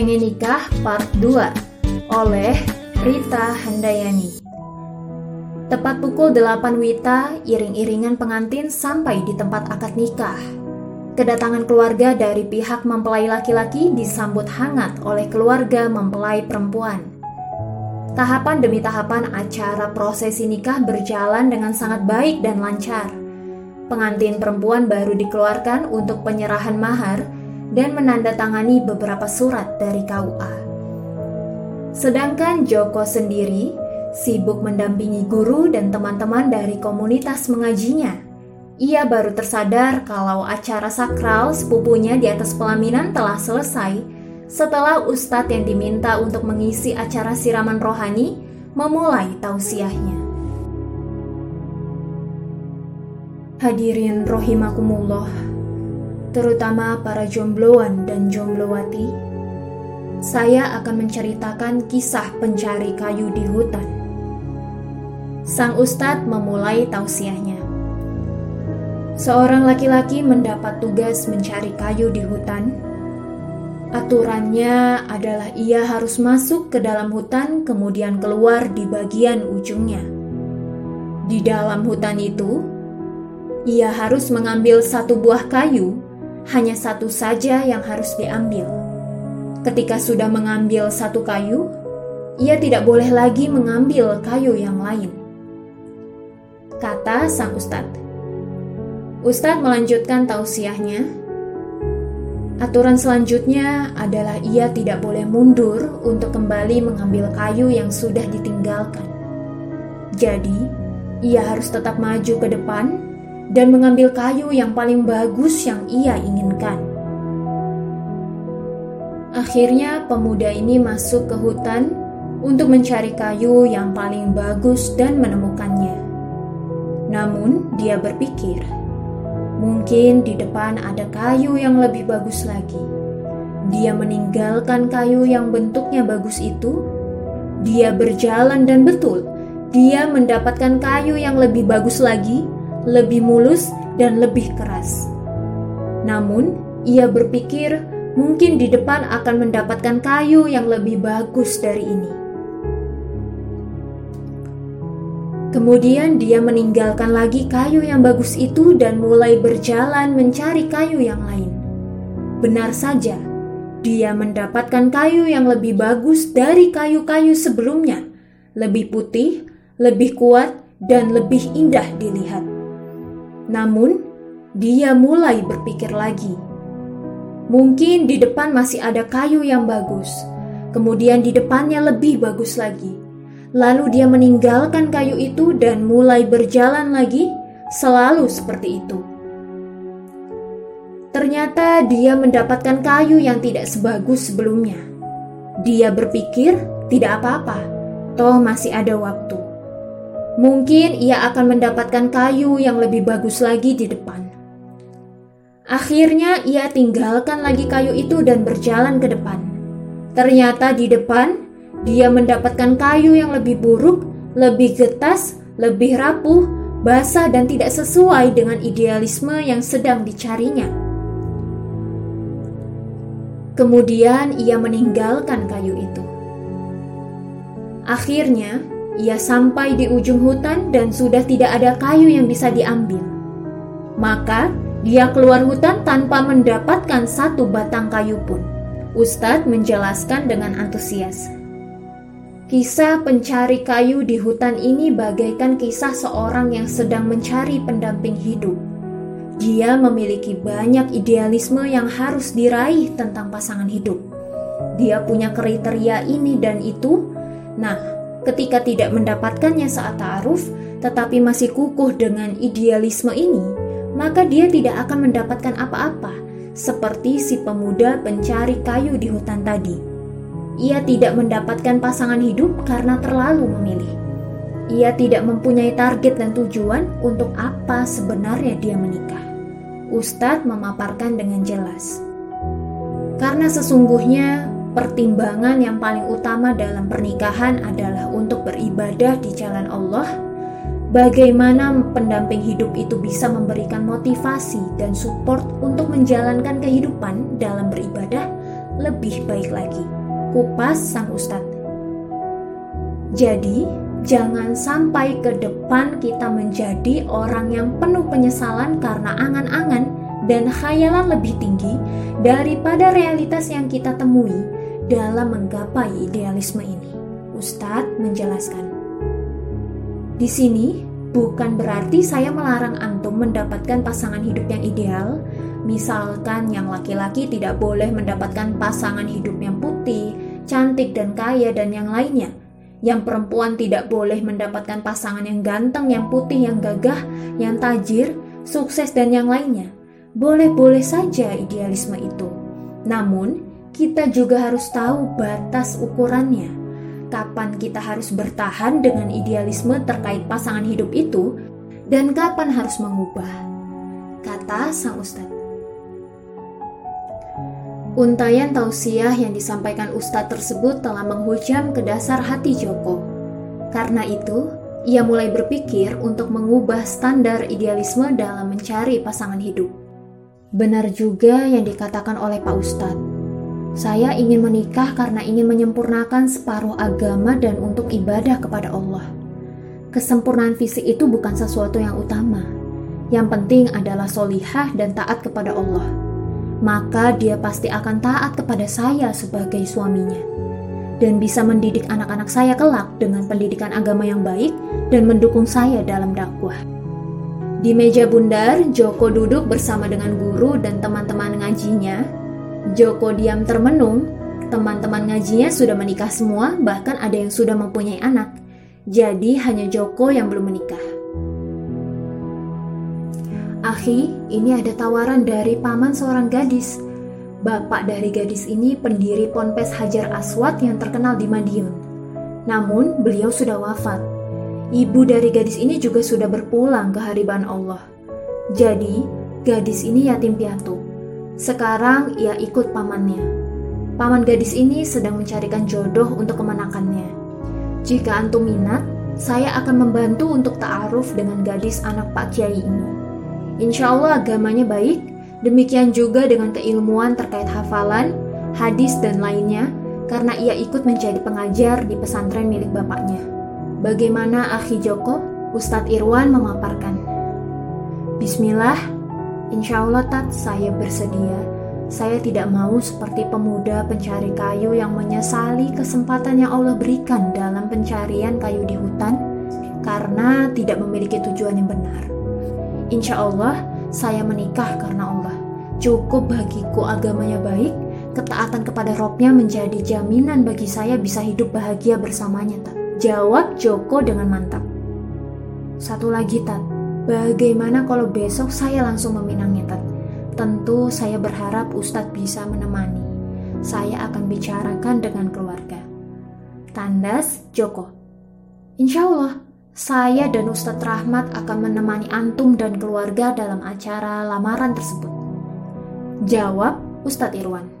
Pengen Nikah Part 2 oleh Rita Handayani Tepat pukul 8 Wita, iring-iringan pengantin sampai di tempat akad nikah. Kedatangan keluarga dari pihak mempelai laki-laki disambut hangat oleh keluarga mempelai perempuan. Tahapan demi tahapan acara prosesi nikah berjalan dengan sangat baik dan lancar. Pengantin perempuan baru dikeluarkan untuk penyerahan mahar dan menandatangani beberapa surat dari KUA. Sedangkan Joko sendiri sibuk mendampingi guru dan teman-teman dari komunitas mengajinya. Ia baru tersadar kalau acara sakral sepupunya di atas pelaminan telah selesai setelah ustadz yang diminta untuk mengisi acara siraman rohani memulai tausiahnya. Hadirin rohimakumullah, terutama para jombloan dan jomblowati, saya akan menceritakan kisah pencari kayu di hutan. Sang ustadz memulai tausiahnya. Seorang laki-laki mendapat tugas mencari kayu di hutan. Aturannya adalah ia harus masuk ke dalam hutan, kemudian keluar di bagian ujungnya. Di dalam hutan itu, ia harus mengambil satu buah kayu, hanya satu saja yang harus diambil. Ketika sudah mengambil satu kayu, ia tidak boleh lagi mengambil kayu yang lain. Kata sang ustadz. Ustadz melanjutkan tausiahnya. Aturan selanjutnya adalah ia tidak boleh mundur untuk kembali mengambil kayu yang sudah ditinggalkan. Jadi, ia harus tetap maju ke depan dan mengambil kayu yang paling bagus yang ia inginkan. Akhirnya, pemuda ini masuk ke hutan untuk mencari kayu yang paling bagus dan menemukannya. Namun, dia berpikir, mungkin di depan ada kayu yang lebih bagus lagi. Dia meninggalkan kayu yang bentuknya bagus itu. Dia berjalan, dan betul, dia mendapatkan kayu yang lebih bagus lagi lebih mulus dan lebih keras. Namun, ia berpikir mungkin di depan akan mendapatkan kayu yang lebih bagus dari ini. Kemudian dia meninggalkan lagi kayu yang bagus itu dan mulai berjalan mencari kayu yang lain. Benar saja, dia mendapatkan kayu yang lebih bagus dari kayu-kayu sebelumnya, lebih putih, lebih kuat, dan lebih indah dilihat. Namun, dia mulai berpikir lagi. Mungkin di depan masih ada kayu yang bagus, kemudian di depannya lebih bagus lagi. Lalu dia meninggalkan kayu itu dan mulai berjalan lagi, selalu seperti itu. Ternyata dia mendapatkan kayu yang tidak sebagus sebelumnya. Dia berpikir, tidak apa-apa, toh masih ada waktu. Mungkin ia akan mendapatkan kayu yang lebih bagus lagi di depan. Akhirnya ia tinggalkan lagi kayu itu dan berjalan ke depan. Ternyata di depan dia mendapatkan kayu yang lebih buruk, lebih getas, lebih rapuh, basah dan tidak sesuai dengan idealisme yang sedang dicarinya. Kemudian ia meninggalkan kayu itu. Akhirnya, ia sampai di ujung hutan dan sudah tidak ada kayu yang bisa diambil. Maka dia keluar hutan tanpa mendapatkan satu batang kayu pun. Ustadz menjelaskan dengan antusias. Kisah pencari kayu di hutan ini bagaikan kisah seorang yang sedang mencari pendamping hidup. Dia memiliki banyak idealisme yang harus diraih tentang pasangan hidup. Dia punya kriteria ini dan itu. Nah, ketika tidak mendapatkannya saat ta'aruf, tetapi masih kukuh dengan idealisme ini, maka dia tidak akan mendapatkan apa-apa, seperti si pemuda pencari kayu di hutan tadi. Ia tidak mendapatkan pasangan hidup karena terlalu memilih. Ia tidak mempunyai target dan tujuan untuk apa sebenarnya dia menikah. Ustadz memaparkan dengan jelas. Karena sesungguhnya pertimbangan yang paling utama dalam pernikahan adalah untuk beribadah di jalan Allah. Bagaimana pendamping hidup itu bisa memberikan motivasi dan support untuk menjalankan kehidupan dalam beribadah lebih baik lagi. Kupas sang ustadz. Jadi, jangan sampai ke depan kita menjadi orang yang penuh penyesalan karena angan-angan dan khayalan lebih tinggi daripada realitas yang kita temui dalam menggapai idealisme ini. Ustadz menjelaskan. Di sini, bukan berarti saya melarang antum mendapatkan pasangan hidup yang ideal, misalkan yang laki-laki tidak boleh mendapatkan pasangan hidup yang putih, cantik dan kaya dan yang lainnya. Yang perempuan tidak boleh mendapatkan pasangan yang ganteng, yang putih, yang gagah, yang tajir, sukses dan yang lainnya. Boleh-boleh saja idealisme itu. Namun, kita juga harus tahu batas ukurannya. Kapan kita harus bertahan dengan idealisme terkait pasangan hidup itu dan kapan harus mengubah. Kata sang ustadz. Untayan tausiah yang disampaikan Ustadz tersebut telah menghujam ke dasar hati Joko. Karena itu, ia mulai berpikir untuk mengubah standar idealisme dalam mencari pasangan hidup. Benar juga yang dikatakan oleh Pak Ustadz. Saya ingin menikah karena ingin menyempurnakan separuh agama dan untuk ibadah kepada Allah. Kesempurnaan fisik itu bukan sesuatu yang utama. Yang penting adalah solihah dan taat kepada Allah maka dia pasti akan taat kepada saya sebagai suaminya dan bisa mendidik anak-anak saya kelak dengan pendidikan agama yang baik dan mendukung saya dalam dakwah. Di meja bundar, Joko duduk bersama dengan guru dan teman-teman ngajinya. Joko diam termenung, teman-teman ngajinya sudah menikah semua, bahkan ada yang sudah mempunyai anak. Jadi hanya Joko yang belum menikah. Akhi, ini ada tawaran dari paman seorang gadis. Bapak dari gadis ini pendiri Ponpes Hajar Aswad yang terkenal di Madiun. Namun, beliau sudah wafat. Ibu dari gadis ini juga sudah berpulang ke hariban Allah. Jadi, gadis ini yatim piatu. Sekarang ia ikut pamannya. Paman gadis ini sedang mencarikan jodoh untuk kemenakannya. Jika antum minat, saya akan membantu untuk ta'aruf dengan gadis anak Pak Kiai ini. Insya Allah agamanya baik, demikian juga dengan keilmuan terkait hafalan, hadis, dan lainnya, karena ia ikut menjadi pengajar di pesantren milik bapaknya. Bagaimana Akhi Joko? Ustadz Irwan memaparkan. Bismillah, insya Allah Tat, saya bersedia. Saya tidak mau seperti pemuda pencari kayu yang menyesali kesempatan yang Allah berikan dalam pencarian kayu di hutan karena tidak memiliki tujuan yang benar. Insya Allah, saya menikah karena Allah. Cukup bagiku agamanya baik, ketaatan kepada Robnya menjadi jaminan bagi saya bisa hidup bahagia bersamanya, Tat. Jawab Joko dengan mantap. Satu lagi, Tat. Bagaimana kalau besok saya langsung meminangnya, Tat? Tentu saya berharap Ustadz bisa menemani. Saya akan bicarakan dengan keluarga. Tandas Joko. Insya Allah, saya dan Ustadz Rahmat akan menemani antum dan keluarga dalam acara lamaran tersebut. Jawab Ustadz Irwan.